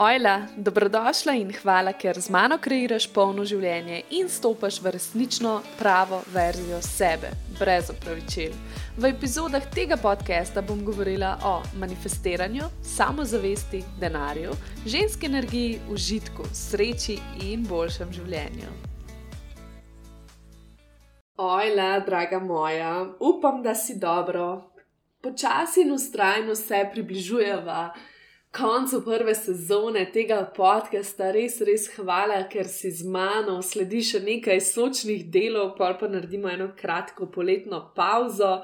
Ojla, dobrodošla in hvala, ker z mano kreiraš polno življenje in stopaš v resnično pravo verzijo sebe, brez opravičil. V epizodah tega podcasta bom govorila o manifestiranju, samozavesti, denarju, ženski energiji, užitku, sreči in boljšem življenju. Ojla, draga moja, upam, da si dobro. Počasi in ustrajno se približujeva koncu prve sezone tega podcasta, res, res hvala, ker si z mano, sledi še nekaj sočnih delov, pa pa naredimo eno kratko poletno pauzo.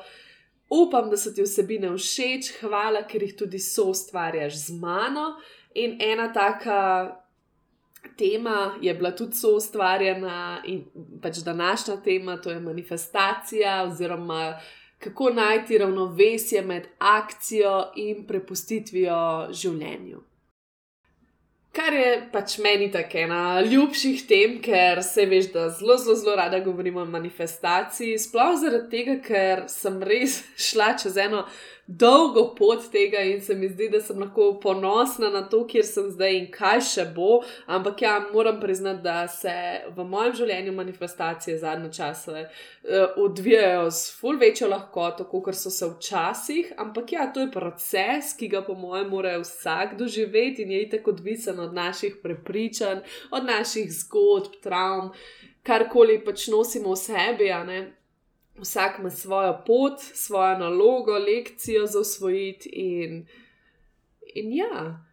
Upam, da so ti vsebine všeč, hvala, ker jih tudi so ustvarjaš z mano. In ena taka tema je bila tudi so ustvarjena, in pač današnja tema, to je manifestacija oziroma kako najti ravnovesje med akcijo in prepustitvijo življenju. Kar je pač meni tako ena ljubših tem, ker se veš, da zelo, zelo, zelo rada govorimo o manifestaciji, sploh zaradi tega, ker sem res šla čez eno dolgo pot tega in se mi zdi, da sem lahko ponosna na to, kjer sem zdaj in kaj še bo. Ampak ja, moram priznati, da se v mojem življenju manifestacije zadnje čase uh, odvijajo z ful večjo lahkoto, kot so se včasih. Ampak ja, to je proces, ki ga po mojem mora vsak doživeti in je itek odvisen od naših prepričanj, od naših zgodb, travm. Karkoli pač nosimo v sebi, vsak ima svojo pot, svojo nalogo, lekcijo za usvojiti, in, in ja,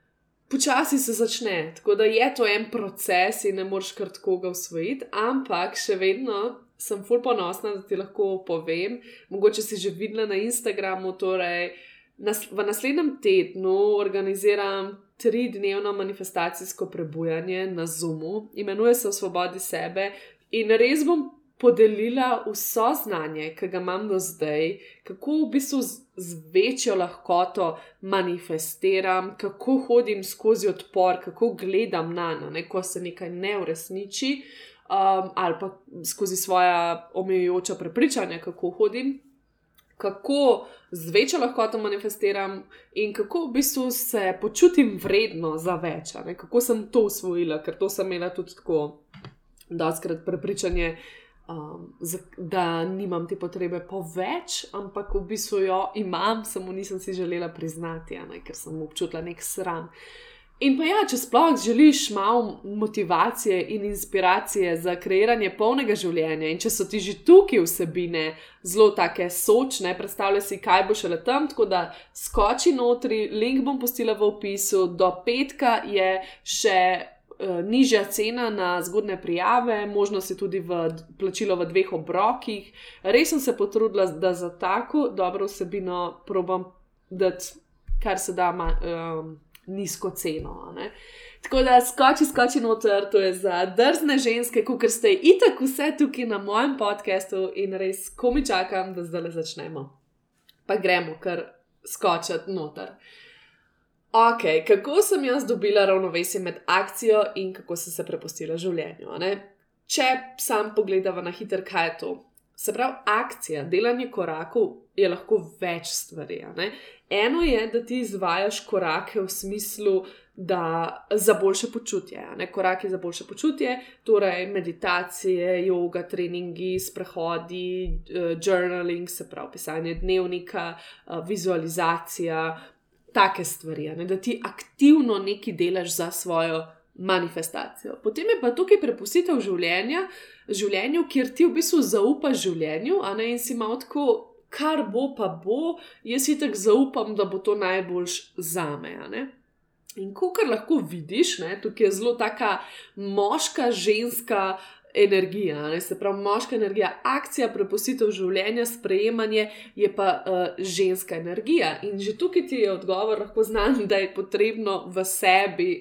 počasi se začne. Tako da je to en proces in ne moreš kar tako ga usvojiti, ampak še vedno sem ful ponosna, da ti lahko povem. Mogoče si že videla na Instagramu, torej nas, v naslednjem tednu organiziram. Tri dnevno manifestacijsko prebujanje na Zoomu, imenuje se Svobodi sebe, in res bom podelila vso znanje, ki ga imam do zdaj, kako v bistvu z, z večjo lahkoto manifestiram, kako hodim skozi odpor, kako gledam na eno, ne, ko se nekaj ne uresniči, um, ali pa skozi svoja omejujoča prepričanja, kako hodim. Kako z večjo lahkoto manifestiram, in kako v bistvu se počutim vredno za več, kako sem to usvojila, ker to sem imela tudi tako, da skrat prepričanje, uh, um, da nimam te potrebe po več, ampak v bistvu jo imam, samo nisem si želela priznati, ne, ker sem občutila nek sram. In pa ja, če sploh želiš malo motivacije in inspiracije za kreiranje polnega življenja, in če so ti že tukaj vsebine zelo take sočne, predstavljaj si, kaj bo šele tam, tako da skoči notri, link bom postila v opisu, do petka je še nižja cena na zgodne prijave, možnost je tudi v plačilo v dveh obrokih. Res sem se potrudila, da za tako dobro vsebino probam dati, kar se da, ma, um, nizko ceno. Tako da skoči, skoči noter, to je za drzne ženske, kot ste itak vse tukaj na mojem podkastu in res komi čakam, da zdaj le začnemo. Pa gremo kar skočiti noter. Ok, kako sem jaz dobila ravnovesje med akcijo in kako sem se prepustila življenju? Ne? Če sam pogledam na hiter, kaj je to. Se pravi, akcija, delanje korakov je lahko več stvari. Eno je, da ti izvajaš korake v smislu, da za boljše počutje. Ne? Koraki za boljše počutje, torej meditacije, yoga, treningi, sprehodi, uh, journaling, se pravi, pisanje dnevnika, uh, vizualizacija, take stvari, ne, da ti aktivno nekaj delaš za svojo manifestacijo. Potem je pa tukaj prepustitev življenja, življenju, kjer ti v bistvu zaupaš življenju, a ne in si malo tako, kar bo, pa bo, jaz si tako zaupam, da bo to najboljš za me. In ko kar lahko vidiš, ne, tukaj je zelo taka moška, ženska energija, ne? se pravi moška energija, akcija, prepustitev življenja, sprejemanje je pa uh, ženska energija. In že tukaj ti je odgovor lahko znan, da je potrebno v sebi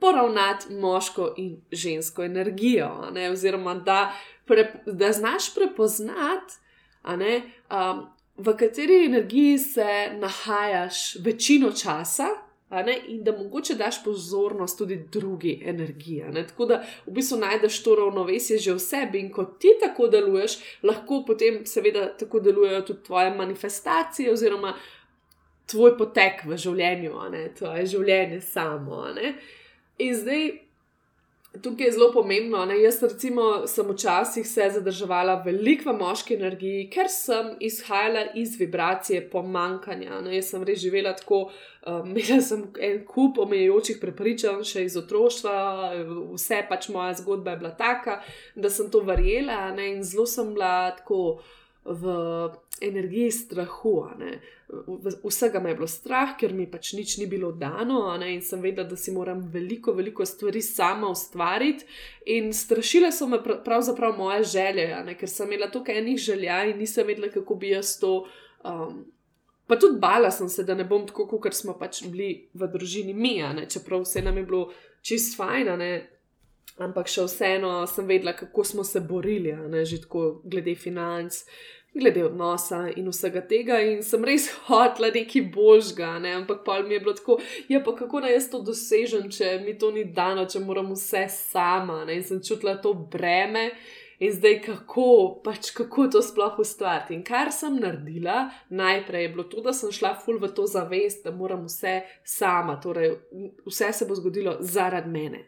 poravnati moško in žensko energijo, oziroma da, pre, da znaš prepoznati, um, v kateri energiji se nahajaš večino časa in da mogoče daš pozornost tudi drugi energiji. Tako da v bistvu najdeš to ravnovesje že v sebi in ko ti tako deluješ, lahko potem seveda tako delujejo tudi tvoje manifestacije oziroma tvoj potek v življenju, tvoje življenje samo. In zdaj, tukaj je zelo pomembno. Ne? Jaz, recimo, sem včasih se zadrževala veliko v moški energiji, ker sem izhajala iz vibracije pomankanja. Ne? Jaz sem res živela tako, um, imela sem en kup omejujočih prepričanj, še iz otroštva, vse pač moja zgodba je bila taka, da sem to verjela ne? in zelo sem bila tako v energiji strahu. Vsega me je bilo strah, ker mi pač nič ni bilo dano in sem vedela, da si moram veliko, veliko stvari sama ustvariti. In strašile so me pravzaprav moje želje, ker sem imela toliko enih želja in nisem vedela, kako bi jaz to. Um, Pa tudi bala sem se, da ne bom tako, kot smo pač bili v družini mi, čeprav vse nam je bilo čist fajn, ampak še vseeno sem vedela, kako smo se borili, že tako glede financ, glede odnosa in vsega tega, in sem res hotla nekaj božga, ne? ampak pa mi je bilo tako, ja, pa kako naj jaz to dosežem, če mi to ni dano, če moram vse sama, ne? in sem čutila to breme. In zdaj, kako, pač kako to sploh ustvariti. In kar sem naredila, najprej je bilo to, da sem šla ful v to zavest, da moram vse sama, torej vse se bo zgodilo zaradi mene.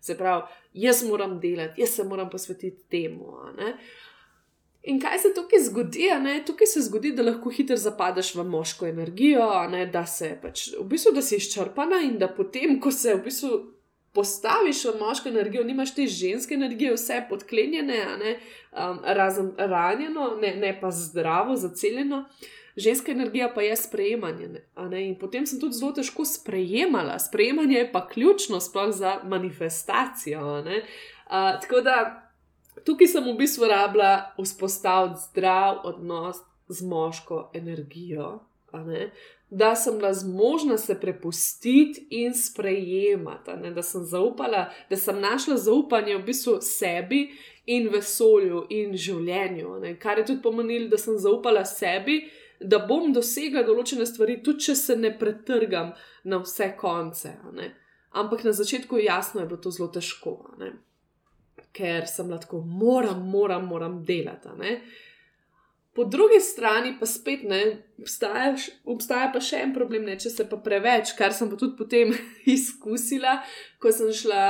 Se pravi, jaz moram delati, jaz se moram posvetiti temu. In kaj se tukaj zgodi? Tukaj se zgodi, da lahko hitro zapadeš v moško energijo, ne? da se pač v bistvu, da si izčrpana in da potem, ko se v bistvu postaviš v moško energijo, nimaš te ženske energije, vse podklenjene, um, razen ranjeno, ne, ne pa zdravo, zaceljeno. Ženska energija pa je sprejemanje. In potem sem tudi zelo težko sprejemala. Sprejemanje je pa ključno sploh za manifestacijo. Uh, tako da tukaj sem v bistvu rabila vzpostaviti zdrav odnos z moško energijo, da sem bila zmožna se prepustiti in sprejemati, da sem zaupala, da sem našla zaupanje v bistvu sebi in vesolju in življenju, ne? kar je tudi pomenilo, da sem zaupala sebi. Da bom dosegla določene stvari, tudi če se ne pretrgam na vse konce. Ampak na začetku jasno, je bilo to zelo težko ker sem lahko, moram, moram, moram delati. Po drugi strani pa spet ne, obstaja, obstaja pa še en problem, ne, če se pa preveč, kar sem pa tudi potem izkusila, ko sem šla,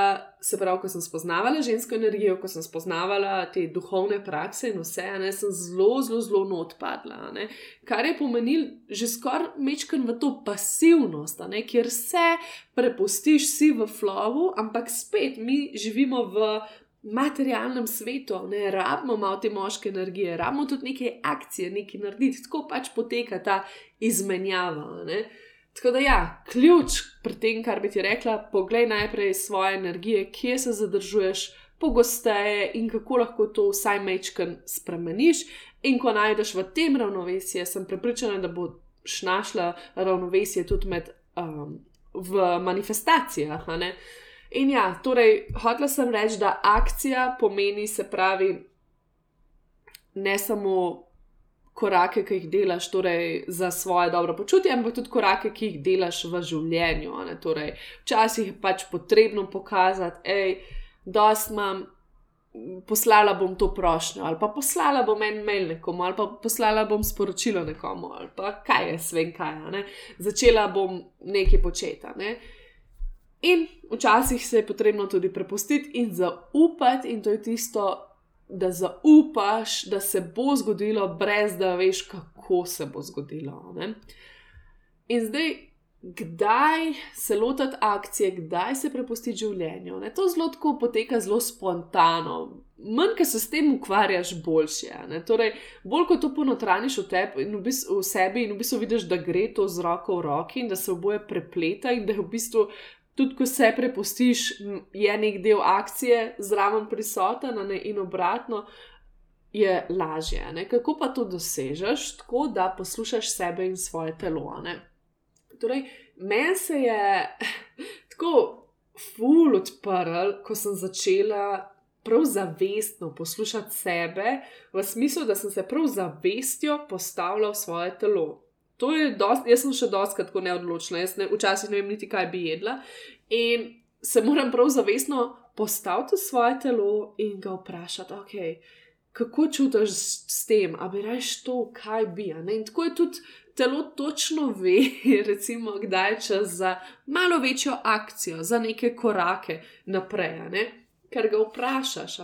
se pravi, ko sem spoznavala žensko energijo, ko sem spoznavala te duhovne prakse in vse, ne, sem zelo, zelo, zelo odpadla. Ne, kar je pomenil že skoraj mečken v to pasivnost, ne, kjer se prepustiš si v flowu, ampak spet mi živimo v materialnem svetu, ne rabimo malo te moške energije, rabimo tudi neke akcije, nekaj narediti, tako pač poteka ta izmenjava. Ne? Tako da, ja, ključ pri tem, kar bi ti rekla, poglej najprej svoje energije, kje se zadržuješ, pogosteje in kako lahko to vsaj mečken spremeniš. In ko najdeš v tem ravnovesje, sem prepričana, da boš našla ravnovesje tudi med, um, v manifestacijah. In ja, torej, hotela sem reči, da akcija pomeni, se pravi, ne samo korake, ki jih delaš torej, za svoje dobro počutje, ampak tudi korake, ki jih delaš v življenju. Torej, včasih je pač potrebno pokazati, hej, dost imam. Poslala bom to prošnjo, ali pa poslala bom en mail nekomu, ali pa poslala bom sporočilo nekomu, ali pa kaj je sven kaj. Začela bom nekaj početi. Ne? In včasih se je potrebno tudi prepustiti in zaupati, in to je tisto, da zaupaš, da se bo zgodilo, brez da veš, kako se bo zgodilo. Ne? In zdaj, kdaj se lotiti akcije, kdaj se prepustiti življenju. Ne? To zelo tako poteka zelo spontano. Manj, ki se s tem ukvarjaš, boljše. Torej, bolj kot to ponotraniš v, tebi, v, bistvu, v sebi in v bistvu vidiš, da gre to z roko v roki in da se oboje prepleta in da je v bistvu tudi ko se prepustiš, je nek del akcije zraven prisoten, ne, in obratno je lažje. Ne. Kako pa to dosežeš, tako da poslušaš sebe in svoje telo. Ne. Torej, meni se je tako ful odprl, ko sem začela. Prav zavestno poslušati sebe, v smislu, da sem se prav zavestjo postavila v svoje telo. To je dosti, jaz sem še dosti tako neodločna, jaz ne, včasih ne vem niti, kaj bi jedla. In se moram prav zavestno postaviti svoje telo in ga vprašati, okay, kako čutiš s tem, a bi reš to, kaj bi. In tako je tudi telo točno ve, recimo, kdaj je čas za malo večjo akcijo, za neke korake naprej, ker ga vprašaš.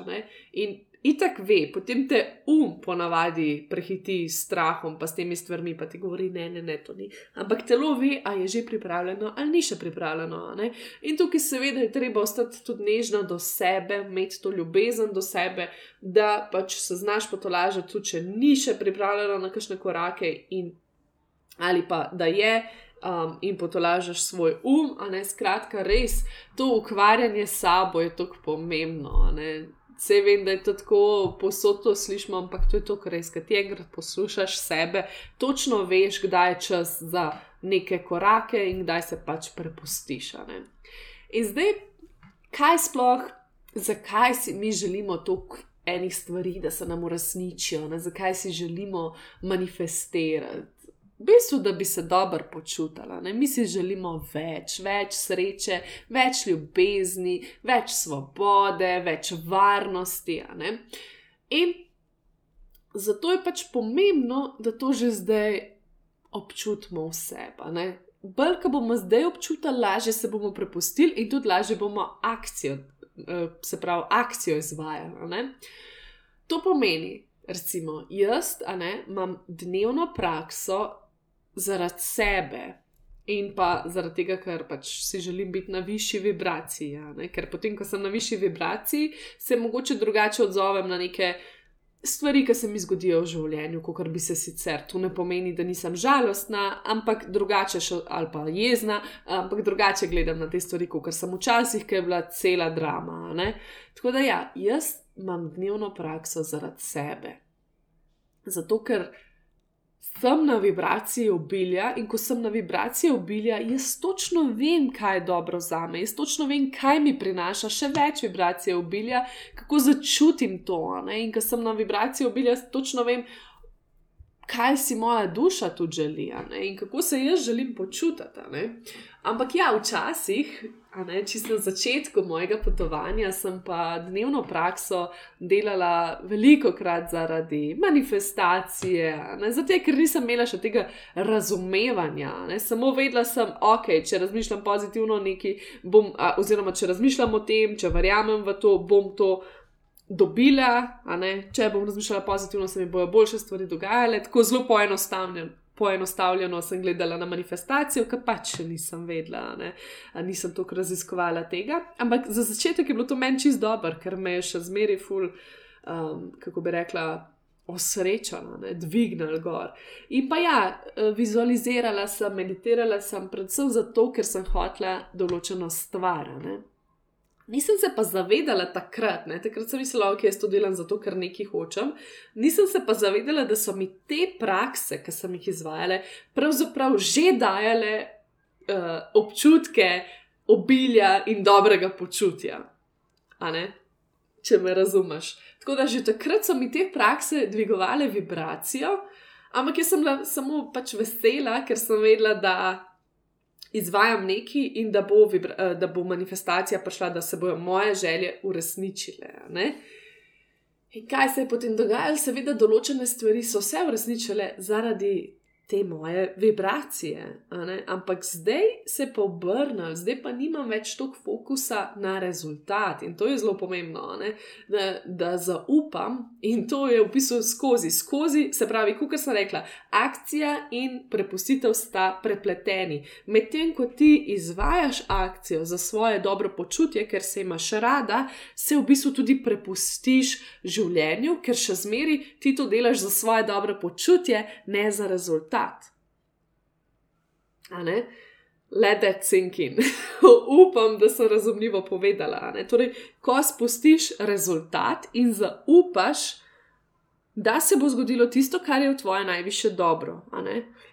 In itak ve, potem te um ponavadi prehiti s strahom, pa s temi stvarmi, pa ti govori: ne, ne, ne, to ni. Ampak telo ve, a je že pripravljeno ali ni še pripravljeno. In tukaj, seveda, je treba ostati tudi nežna do sebe, imeti to ljubezen do sebe, da pač se znaš potolažiti, tudi če ni še pripravljeno na kakšne korake, in, ali pa da je. Um, in potolažeš svoj um, a ne skratka, res to ukvarjanje s sabo je tako pomembno. Vse vem, da je to tako, posod to slišimo, ampak to je to, kar res, kaj ti enkrat poslušaš sebe, točno veš, kdaj je čas za neke korake in kdaj se pač prepustiš. In zdaj, kaj sploh, zakaj si mi želimo toliko enih stvari, da se nam uresničijo, zakaj si želimo manifestirati v bistvu, da bi se dobro počutila. Ne? Mi si želimo več, več sreče, več ljubezni, več svobode, več varnosti. In zato je pač pomembno, da to že zdaj občutimo vse. Bolj, ko bomo zdaj občutili, lažje se bomo prepustili in tudi lažje bomo akcijo, eh, se pravi, akcijo izvajali. To pomeni, recimo, jaz ne, imam dnevno prakso, zaradi sebe. In pa zaradi tega, ker pač si želim biti na višji vibraciji. Ja, ker potem, ko sem na višji vibraciji, se mogoče drugače odzovem na neke stvari, ki se mi zgodijo v življenju, kot bi se sicer. To ne pomeni, da nisem žalostna, ampak drugače, še, ali pa jezna, ampak drugače gledam na te stvari, kot sem včasih, ki je bila cela drama. Ne? Tako da ja, jaz imam dnevno prakso zaradi sebe. Zato, ker sem na vibraciji obilja in ko sem na vibraciji obilja, jaz točno vem, kaj je dobro za me, jaz točno vem, kaj mi prinaša še več vibracije obilja, kako začutim to. Ne? In ko sem na vibraciji obilja, točno vem, kaj si moja duša tu želi in kako se jaz želim počutiti. Ampak ja, včasih, čisto na začetku mojega potovanja, sem pa dnevno prakso delala veliko krat zaradi manifestacije, zato ker nisem imela še tega razumevanja. Ne? Samo vedela sem, ok, če razmišljam pozitivno, neki, bom, a, oziroma če razmišljam o tem, če verjamem v to, bom to dobila, če bom razmišljala pozitivno, se mi bojo boljše stvari dogajale. Tako zelo poenostavljeno, poenostavljeno sem gledala na manifestacijo, ki pač še nisem vedela, ne? nisem toliko raziskovala tega. Ampak za začetek je bilo to meni čist dobro, ker me je še zmeraj ful, um, kako bi rekla. Osrečena, dvignila gor. In pa ja, vizualizirala sem, meditirala sem, predvsem zato, ker sem hotela določeno stvar. Nisem se pa zavedala takrat, ne? takrat sem mislila, da okay, jaz to delam zato, ker nekaj hočem. Nisem se pa zavedala, da so mi te prakse, ki sem jih izvajala, pravzaprav že dajale uh, občutke obilja in dobrega počutja. Če me razumeš. Tako da že takrat so mi te prakse dvigovale vibracijo, ampak jaz sem bila samo pač vesela, ker sem vedela, da izvajam neki in da bo, eh, da bo manifestacija prišla, da se bodo moje želje uresničile. Ne? In kaj se je potem dogajalo? Seveda, določene stvari so se uresničile zaradi te moje vibracije. Ampak zdaj se pa obrnem, zdaj pa nimam več toliko fokusa na rezultat in to je zelo pomembno, da, da zaupam in to je v bistvu skozi, skozi, se pravi, kot sem rekla, akcija in prepustitev sta prepleteni. Medtem ko ti izvajaš akcijo za svoje dobro počutje, ker se imaš rada, se v bistvu tudi prepustiš življenju, ker še zmeri ti to delaš za svoje dobro počutje, ne za rezultat rezultat. Let that sink in. Upam, da sem razumljivo povedala. Torej, ko spustiš rezultat in zaupaš, da se bo zgodilo tisto, kar je v tvoje najviše dobro,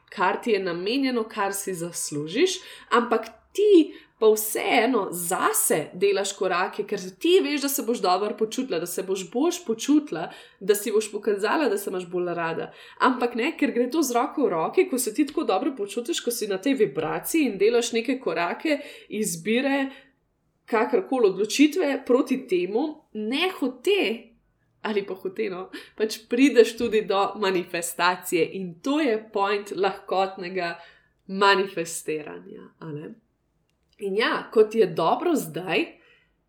kar ti je namenjeno, kar si zaslužiš, ampak ti pa vseeno zase delaš korake, ker ti veš, da se boš dobro počutila, da se boš boš počutila, da si boš pokazala, da se imaš bolj rada. Ampak ne, ker gre to z roko v roki, ko se ti tako dobro počutiš, ko si na tej vibraciji in delaš neke korake, izbire, kakorkoli odločitve proti temu, ne hote. ali pa hoteno, pač prideš tudi do manifestacije in to je point lahkotnega manifestiranja. In ja, kot je dobro zdaj,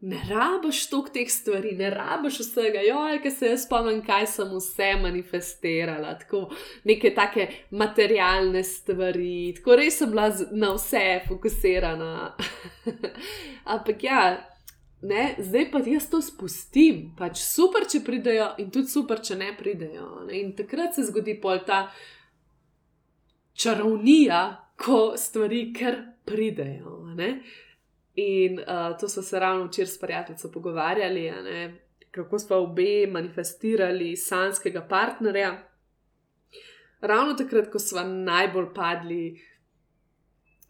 ne rabiš toliko teh stvari, ne rabiš vsega, joj, ki se jaz spomnim, kaj sem vse manifestirala, tako neke take materialne stvari, tako res sem bila na vse fokusirana. Ampak ja. Ne, zdaj pa jaz to spustim, pač super, če pridejo, in tudi super, če ne pridejo. Ne? In takrat se zgodi pol ta čarovnija, ko stvari kar pridejo. In uh, to so se ravno včeraj s prijateljico pogovarjali, kako smo obe manifestirali sanskega partnerja. Ravno takrat, ko smo najbolj padli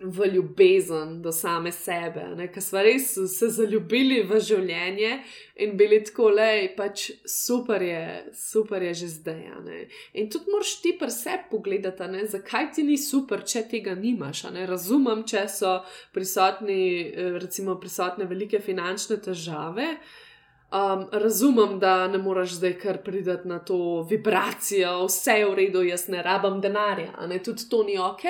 v ljubezen do same sebe, ker smo res se zaljubili v življenje in bili tako le, pač super je, super je že zdaj. In tudi moraš ti pri sebi pogledati, ne? zakaj ti ni super, če tega nimaš. Razumem, če so prisotni, recimo, prisotne velike finančne težave. Um, razumem, da ne moreš zdaj kar priti na to vibracijo, vse je v redu, jaz ne rabim denarja, ne? tudi to ni ok.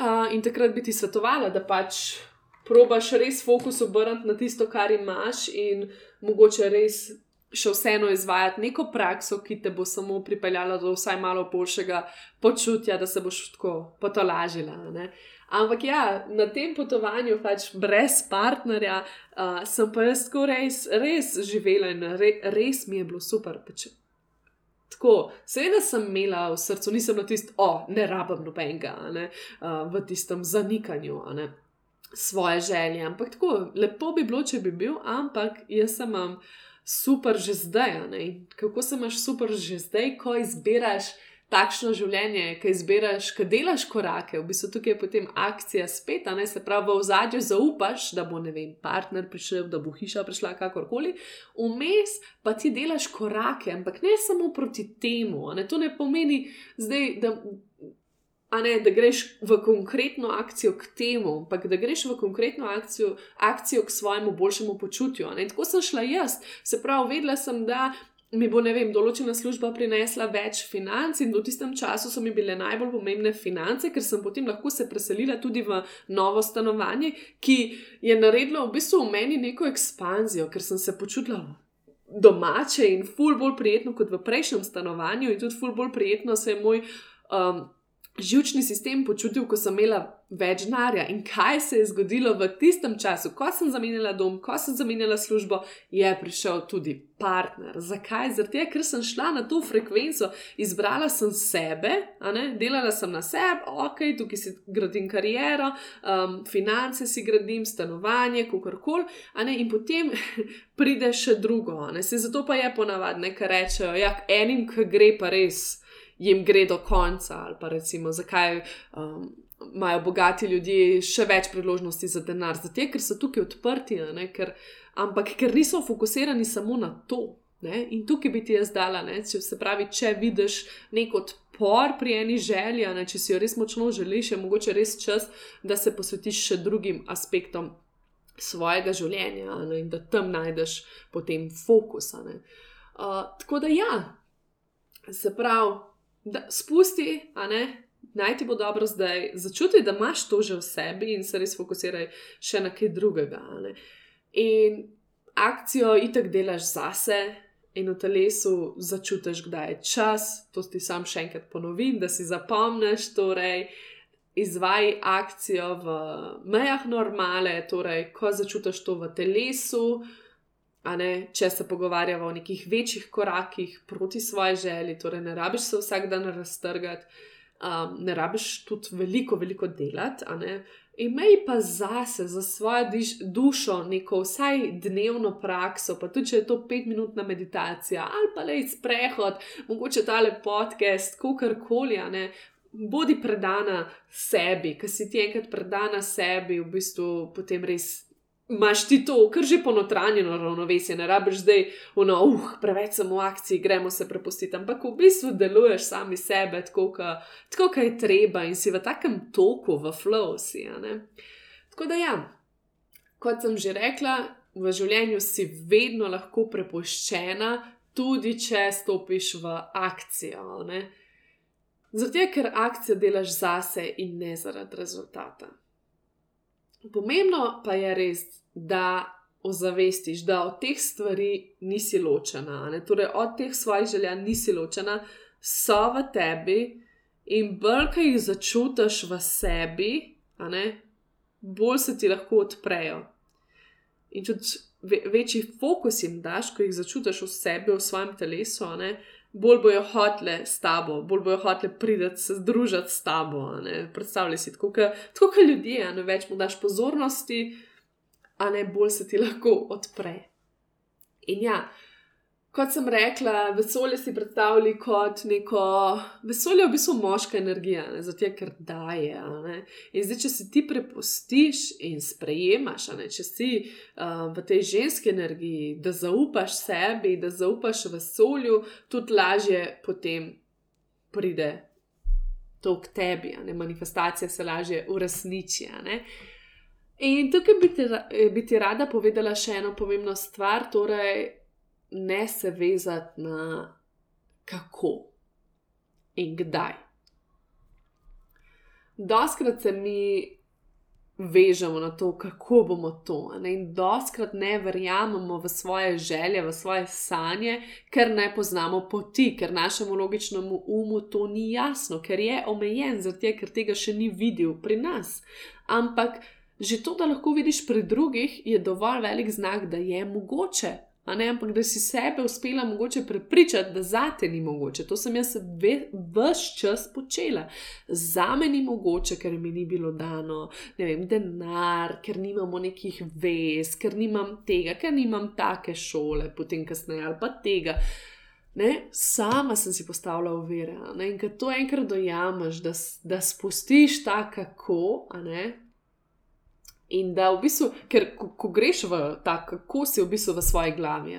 Uh, in takrat bi ti svetovala, da pač probaš res fokus obrniti na tisto, kar imaš, in mogoče res še vseeno izvajati neko prakso, ki te bo samo pripeljala do vsaj malo boljšega počutja, da se boš tako potolažila. Ne? Ampak ja, na tem potovanju, pač brez partnerja, uh, sem pa jaz tako res, res živela in re, res mi je bilo super. Pač Tako, seveda sem imela v srcu, nisem na tisti, o, oh, ne rabim nobenega, ne, uh, v tistem zanikanju ne, svoje želje. Ampak tako, lepo bi bilo, če bi bil, ampak jaz sem vam super že zdaj. Kako se imaš super že zdaj, ko izbiraš takšno življenje, ki izbiraš, ki delaš korake, v bistvu tukaj je potem akcija spet, ne se pravi, v zadju zaupaš, da bo ne vem, partner prišel, da bo hiša prišla, kakorkoli, vmes pa ti delaš korake, ampak ne samo proti temu. Ne? To ne pomeni zdaj, da. Ne, da greš v konkretno akcijo k temu, ampak da greš v konkretno akcijo, akcijo k svojemu boljšemu počutju. Tako sem šla jaz. Se pravi, vedela sem, da mi bo, ne vem, določena služba prinesla več financ, in v tistem času so mi bile najbolj pomembne finance, ker sem potem lahko se preselila tudi v novo stanovanje, ki je naredilo v bistvu v meni neko ekspanzijo, ker sem se počutila. Domače in ful bolj prijetno kot v prejšnjem stanovanju, in tudi ful bolj prijetno se je moj um, žilčni sistem počutil, ko sem imela več denarja. In kaj se je zgodilo v tistem času, ko sem zamenjala dom, ko sem zamenjala službo, je prišel tudi partner. Zakaj? Zato, ker sem šla na to frekvenco, izbrala sem sebe, delala sem na sebi, ok, tukaj si gradim kariero, um, finance si gradim, stanovanje, kakorkoli, in potem pride še drugo. Se zato pa je ponavadi, ker rečejo, ja, enim, ki gre pa res jim gre do konca, ali pa recimo, zakaj um, imajo bogati ljudje še več priložnosti za denar, zato ker so tukaj odprti, ne, ker, ampak ker niso fokusirani samo na to. Ne, in tukaj bi ti jaz dala, ne, če se pravi, če vidiš nek odpor pri eni želji, ne, če si jo res močno želiš, je mogoče res čas, da se posvetiš še drugim aspektom svojega življenja ne, in da tam najdeš potem fokus. Uh, tako da ja, se pravi, da spusti, a ne, naj ti bo dobro zdaj, začuti, da imaš to že v sebi in se res fokusiraj še na kaj drugega. In akcijo itek delaš zase. In v telesu začutiš, da je čas, to ti sam še enkrat ponovim, da si zapomniš, torej izvaj akcijo v mejah normale, torej ko začutiš to v telesu, uh, Ne, če se pogovarjamo o nekih večjih korakih proti svoji želji, torej ne rabiš se vsak dan raztrgati, um, ne rabiš tudi veliko, veliko delati. Imej pa zase, za svojo dušo, neko vsaj dnevno prakso, pa tudi če je to petminutna meditacija ali pa le izprehod, mogoče tale podcast, kakorkoli. Bodi predana sebi, ker si ti enkrat predana sebi, v bistvu potem res imaš ti to, kar že ponotranjeno ravnovesje, ne rabiš zdaj, no, uh, preveč sem v akciji, gremo se prepustiti, ampak v bistvu deluješ sami sebe, tako kot je treba in si v takem toku, v flow si. Tako da ja, kot sem že rekla, v življenju si vedno lahko prepuščena tudi če stopiš v akcijo. Zato, ker akcijo delaš zase in ne zaradi rezultata. Pomembno pa je res, da ozavestiš, da od teh stvari nisi ločena, torej od teh svojih želja nisi ločena, so v tebi in bolj, ki jih začutiš v sebi, bolj se ti lahko odprejo. In tudi večji fokus jim daš, ko jih začutiš v sebi, v svojem telesu, ne, bolj bojo hotele s tabo, bolj bojo hotele priti se združiti s tabo. Predstavljaj si, tako kot ljudje, ne več mu daš pozornosti, a ne bolj se ti lahko odpre. In ja, kot sem rekla, vesolje si predstavljaj kot neko, vesolje je v bistvu moška energija, ne? zato ker daje. In zdaj, če se ti prepustiš in sprejemaš, če si uh, v tej ženski energiji, da zaupaš sebi, da zaupaš vesolju, tudi lažje potem pride. To k tebi, ne manifestacija se lažje uresniči. In tukaj bi ti, bi ti rada povedala še eno pomembno stvar, torej ne se vezati na kako in kdaj. Doskrat se mi vežemo na to, kako bomo to, ne? in doskrat ne verjamemo v svoje želje, v svoje sanje, ker ne poznamo poti, ker našemu logičnemu umu to ni jasno, ker je omejen, zato ker tega še ni videl pri nas. Ampak že to, da lahko vidiš pri drugih, je dovolj velik znak, da je mogoče Ne, ampak da si sebe uspela mogoče prepričati, da za te ni mogoče. To sem jaz vse čas počela. Za me ni mogoče, ker mi ni bilo dano vem, denar, ker nimamo nekih vez, ker nimam tega, ker nimam take šole, potem kasneje ali pa tega. Ne, sama sem si postavila uvere. In ko to enkrat dojameš, da, da spustiš ta kako, In da v bistvu, ker ko, ko greš v ta, kako si v bistvu v svoji glavi,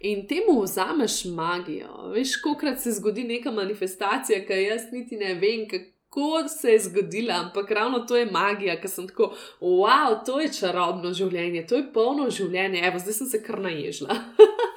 in temu vzameš magijo, veš, kolikrat se zgodi neka manifestacija, ki jaz niti ne vem, kako se je zgodila, ampak ravno to je magija, ker sem tako, wow, to je čarobno življenje, to je polno življenje, evo, zdaj sem se kar naježila.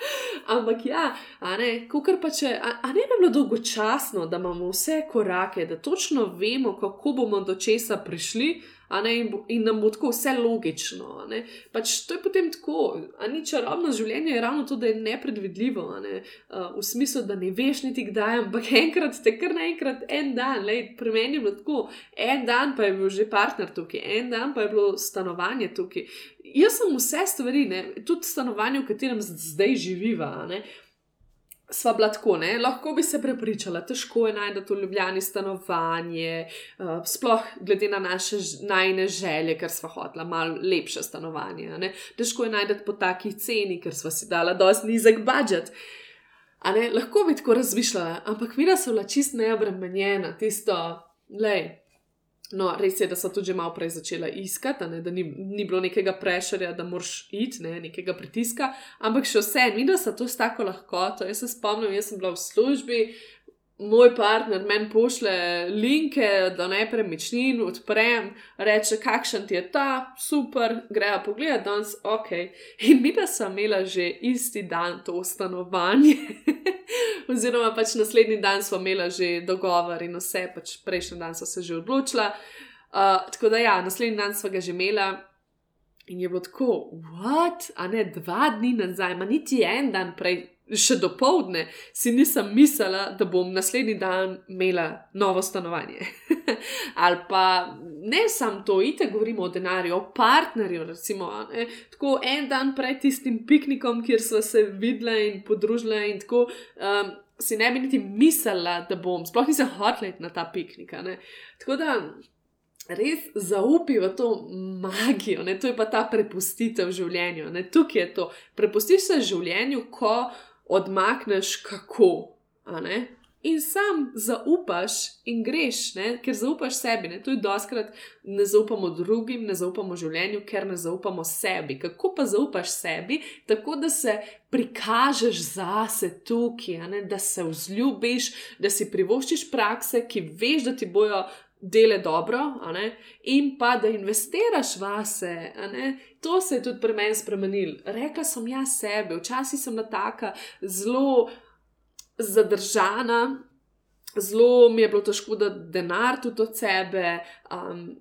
ampak ja, a ne, kukar pa če, a, a ne bi bilo dolgočasno, da imamo vse korake, da točno vemo, kako bomo do česa prišli in, in nam bo tako vse logično. Pač to je potem tako, a ni čarobno življenje, je ravno to, da je nepredvidljivo, ne? uh, v smislu, da ne veš niti kdaj, ampak enkrat te kar naenkrat en dan, lej, pri meni je bilo tako, en dan pa je bil že partner tukaj, en dan pa je bilo stanovanje tukaj. Jaz sem vse stvari, ne? tudi stanovanje, v katerem zdaj živiva. Ne? sva bila tako, ne? lahko bi se prepričala, težko je najti v Ljubljani stanovanje, uh, sploh glede na naše najne želje, ker sva hotla malo lepše stanovanje. Ne? Težko je najti po takih ceni, ker sva si dala dosti nizek budžet. Lahko bi tako razmišljala, ampak mi smo bila čist neobremenjena, tisto, lej, No, res je, da so tudi malo prej začela iskati, ne, da ni, ni bilo nekega prešerja, da moraš iti, ne, nekega pritiska, ampak še vse, mi da so to s tako lahkoto. Jaz se spomnim, jaz sem bila v službi, moj partner meni pošle linke, da ne premičnin, odprem, reče, kakšen ti je ta, super, greja pogled, danes ok. In mi pa sem imela že isti dan to stanovanje, oziroma pač naslednji dan smo imela že dogovor in vse, pač prejšnji dan so se že odločila. Uh, tako da ja, naslednji dan smo ga že imela. In je bilo tako, what? a ne dva dni nazaj, ma niti en dan prej, še do povdne si nisem mislila, da bom naslednji dan imela novo stanovanje. Ali pa ne samo to, ite govorimo o denarju, o partnerju. Recimo, tako en dan pred tistim piknikom, kjer smo se videla in podružila, in tako um, si ne bi niti mislila, da bom, sploh nisem hotela na ta piknik. Tako da. Res zaupi v to magijo, ne? to je pa ta prepustitev življenju. Ne? Tukaj je to. Prepustiš se življenju, ko odmakneš kako. In sam zaupaš in greš, ne? ker zaupaš sebi. Ne? To je doskrat, ne zaupamo drugim, ne zaupamo življenju, ker ne zaupamo sebi. Kako pa zaupaš sebi? Tako da se prikažeš zase tukaj, da se vzljubiš, da si privoščiš prakse, ki veš, da ti bojo dele dobro, in pa da investiraš vase. To se je tudi pri meni spremenil. Rekla sem ja sebe, včasih sem bila taka zelo zadržana, zelo mi je bilo težko, da denar tudi od sebe. Um,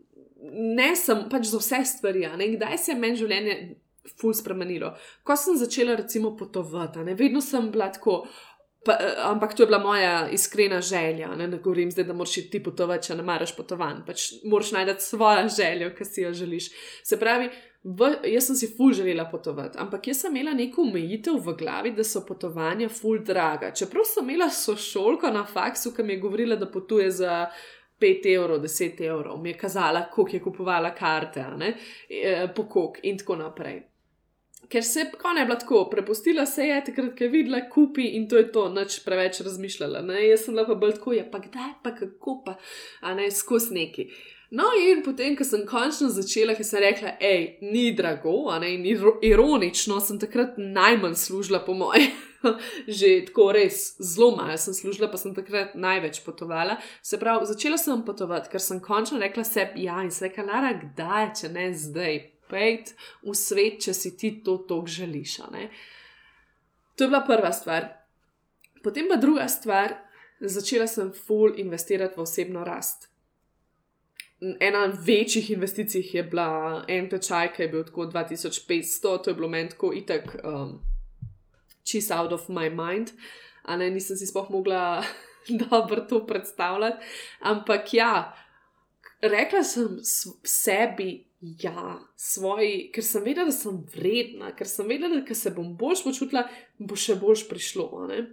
ne sem pač za vse stvari, ne kdaj se je meni življenje ful spremenilo. Ko sem začela recimo potovati, vedno sem bila tako. Pa, ampak to je bila moja iskrena želja. Ne, ne govorim zdaj, da moraš ti potovati, če ne maraš potovanj. Pač moraš najti svojo željo, ki si jo želiš. Se pravi, v, jaz sem si ful želela potovati, ampak jaz sem imela neko omejitev v glavi, da so potovanja ful draga. Čeprav sem imela sošolko na faksu, ki mi je govorila, da potuje za. 5 evrov, 10 evrov, mi je kazala, koliko je kupovala karte, ne, e, pokok in tako naprej ker se je konaj bila tako, prepustila se je, takrat, ko je videla, kupi in to je to, noč preveč razmišljala. Ne? Jaz sem lahko bolj tako, ja, pa kdaj, pa kako pa, a ne skozi neki. No, in potem, ko sem končno začela, ki sem rekla, hej, ni drago, ne, in ironično sem takrat najmanj služila, po moje. Že tako res zelo malo sem služila, pa sem takrat največ potovala. Se pravi, začela sem potovati, ker sem končno rekla sebi, ja, in se je kalara, kdaj, če ne zdaj, pejt v svet, če si ti to tako želiš. To je bila prva stvar. Potem pa druga stvar, začela sem full investirati v osebno rast. Ena večjih investicij je bila en tečaj, ki je bil tako 2500, to je bilo meni tako itek, um, čist out of my mind, a ne nisem si spoh mogla dobro to predstavljati. Ampak ja, rekla sem sebi, ja, svoji, ker sem vedela, da sem vredna, ker sem vedela, da se bom boljš počutila, bo še boljš prišlo. Ne?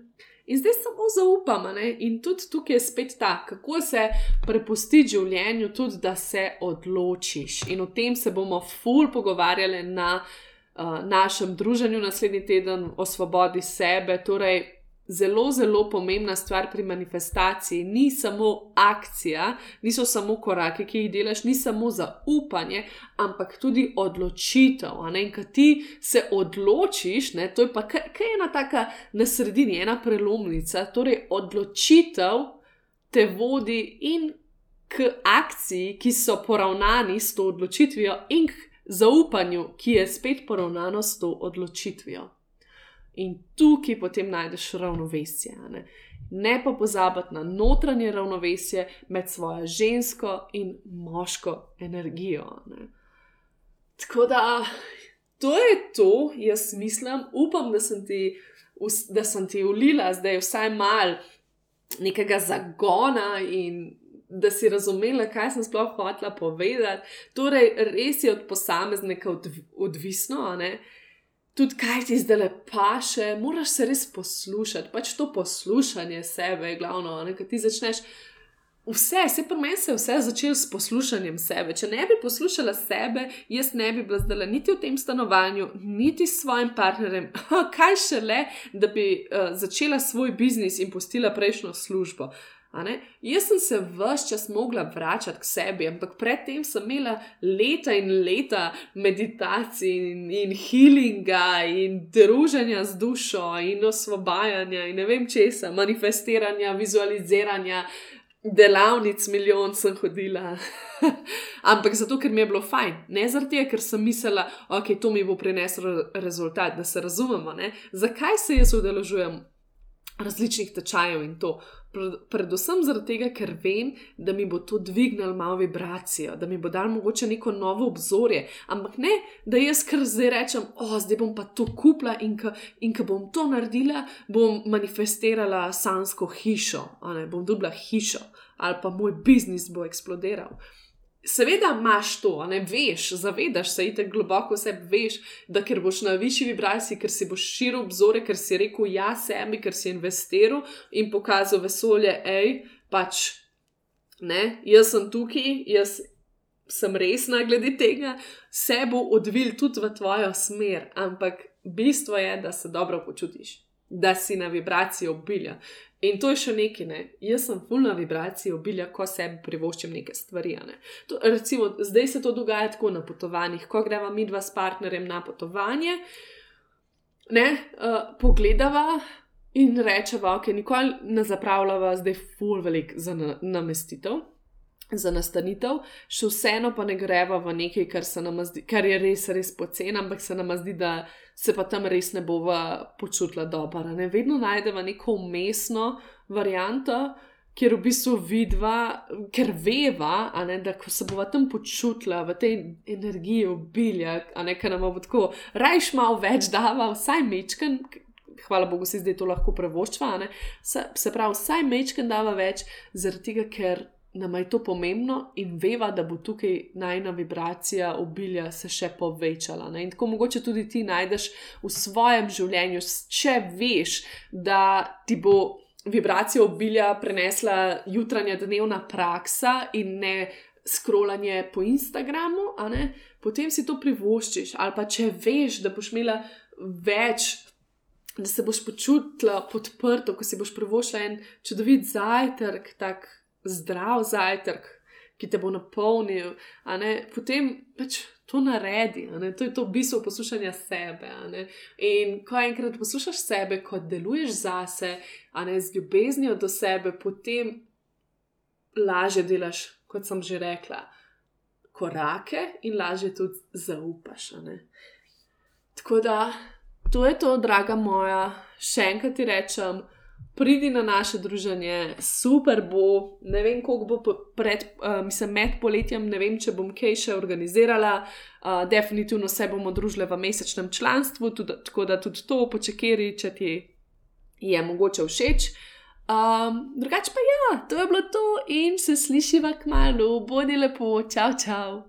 In zdaj samo zaupam, ne? in tudi tukaj je spet ta, kako se prepustiti življenju, tudi da se odločiš. In o tem se bomo ful pogovarjali na uh, našem druženju naslednji teden o svobodi sebe. Torej, zelo, zelo pomembna stvar pri manifestaciji ni samo akcija, niso samo koraki, ki jih delaš, ni samo zaupanje, ampak tudi odločitev. In ko ti se odločiš, ne, to je pa kaj ena taka na sredini, ena prelomnica, torej odločitev te vodi in k akciji, ki so poravnani s to odločitvijo, in k zaupanju, ki je spet poravnano s to odločitvijo. In tukaj potem najdeš ravnovesje. Ne, ne pa pozabiti na notranje ravnovesje med svojo žensko in moško energijo. Ne. Tako da to je to, jaz mislim, upam, da sem ti, da sem ti ulila zdaj vsaj mal nekega zagona in. Da si razumela, kaj sem sploh hotela povedati. Torej, res je od posameznika odvisno, ne? Tudi kaj ti zdaj le paše, moraš se res poslušati. Pač to poslušanje sebe je glavno, da ti začneš. Vse, vse pri meni se je vse začelo s poslušanjem sebe. Če ne bi poslušala sebe, jaz ne bi bila zdaj niti v tem stanovanju, niti s svojim partnerjem. Kaj šele, da bi uh, začela svoj biznis in postila prejšnjo službo. Jaz sem se vse čas mogla vračati k sebi, ampak predtem sem imela leta in leta meditacij in, in healinga in druženja z dušo in osvobajanja in ne vem česa, manifestiranja, vizualiziranja, delavnic, milijon sem hodila. ampak zato, ker mi je bilo fajn, ne zato, ker sem mislila, da okay, to mi bo prineslo rezultat, da se razumemo. Ne? Zakaj se jaz udeležujem različnih tečajev in to? predvsem zato, ker vem, da mi bo to dvignilo malo vibracijo, da mi bo dal mogoče neko novo obzorje. Ampak ne, da jaz kar zdaj rečem, o, zdaj bom pa to kupila in ko bom to naredila, bom manifestirala sansko hišo, ne, bom dobila hišo ali pa moj biznis bo eksplodiral. Seveda imaš to, ne veš, zavedaš se, ideš globoko v sebi, veš, da ker boš na višji vibraciji, ker si boš širil obzore, ker si rekel ja sebi, ker si investiral in pokazal vesolje, hej, pač ne, jaz sem tukaj, jaz sem resna glede tega, se bo odvil tudi v tvojo smer, ampak bistvo je, da se dobro počutiš, da si na vibraciji obilja. In to je še nekaj, ne. jaz sem fulna vibracija obilja, ko sebi privoščim neke stvari. Ne. To, recimo, zdaj se to dogaja tako na potovanjih, ko greva mi dva s partnerjem na potovanje, ne, uh, pogledava in rečeva, ok, nikoli ne zapravljava zdaj ful velik za namestitev. Za nastanitev, še vseeno pa ne greva v nekaj, kar, zdi, kar je res, res poceni, ampak se nam zdi, da se pa tam res ne bova počutila dobro. Ne? Vedno najdemo neko umestno varianto, kjer v bistvu vidva, ker veva, ne, da ko se bova tam počutila v tej energiji obilja, a ne kar nam bo tako, rajš malo več dava, vsaj mečken. Hvala Bogu, si zdaj to lahko prevoščva. Se, se pravi, vsaj mečken dava več, zaradi tega, ker nam je to pomembno in veva, da bo tukaj najna vibracija obilja se še povečala. Ne? In tako mogoče tudi ti najdeš v svojem življenju, če veš, da ti bo vibracija obilja prenesla jutranja dnevna praksa in ne skrolanje po Instagramu, potem si to privoščiš. Ali pa če veš, da boš imela več. Da se boš počutila podprto, ko si boš privoščila en čudovit zajtrk, tako zdrav zajtrk, ki te bo napolnil, potem pač to naredi. To je to bistvo poslušanja sebe. In ko enkrat poslušaš sebe, ko deluješ zase, z ljubeznijo do sebe, potem lažje delaš, kot sem že rekla, korake in lažje tudi zaupaš. Tako da, to je to, draga moja, še enkrat ti rečem pridi na naše druženje, super bo. Ne vem, koliko bo pred, uh, mislim, med poletjem, ne vem, če bom kaj še organizirala. Uh, definitivno se bomo družili v mesečnem članstvu, tudi, tako da tudi to počekeri, če ti je mogoče všeč. Um, drugače pa ja, to je bilo to in se slišiva k malu, bodi lepo, čau, čau.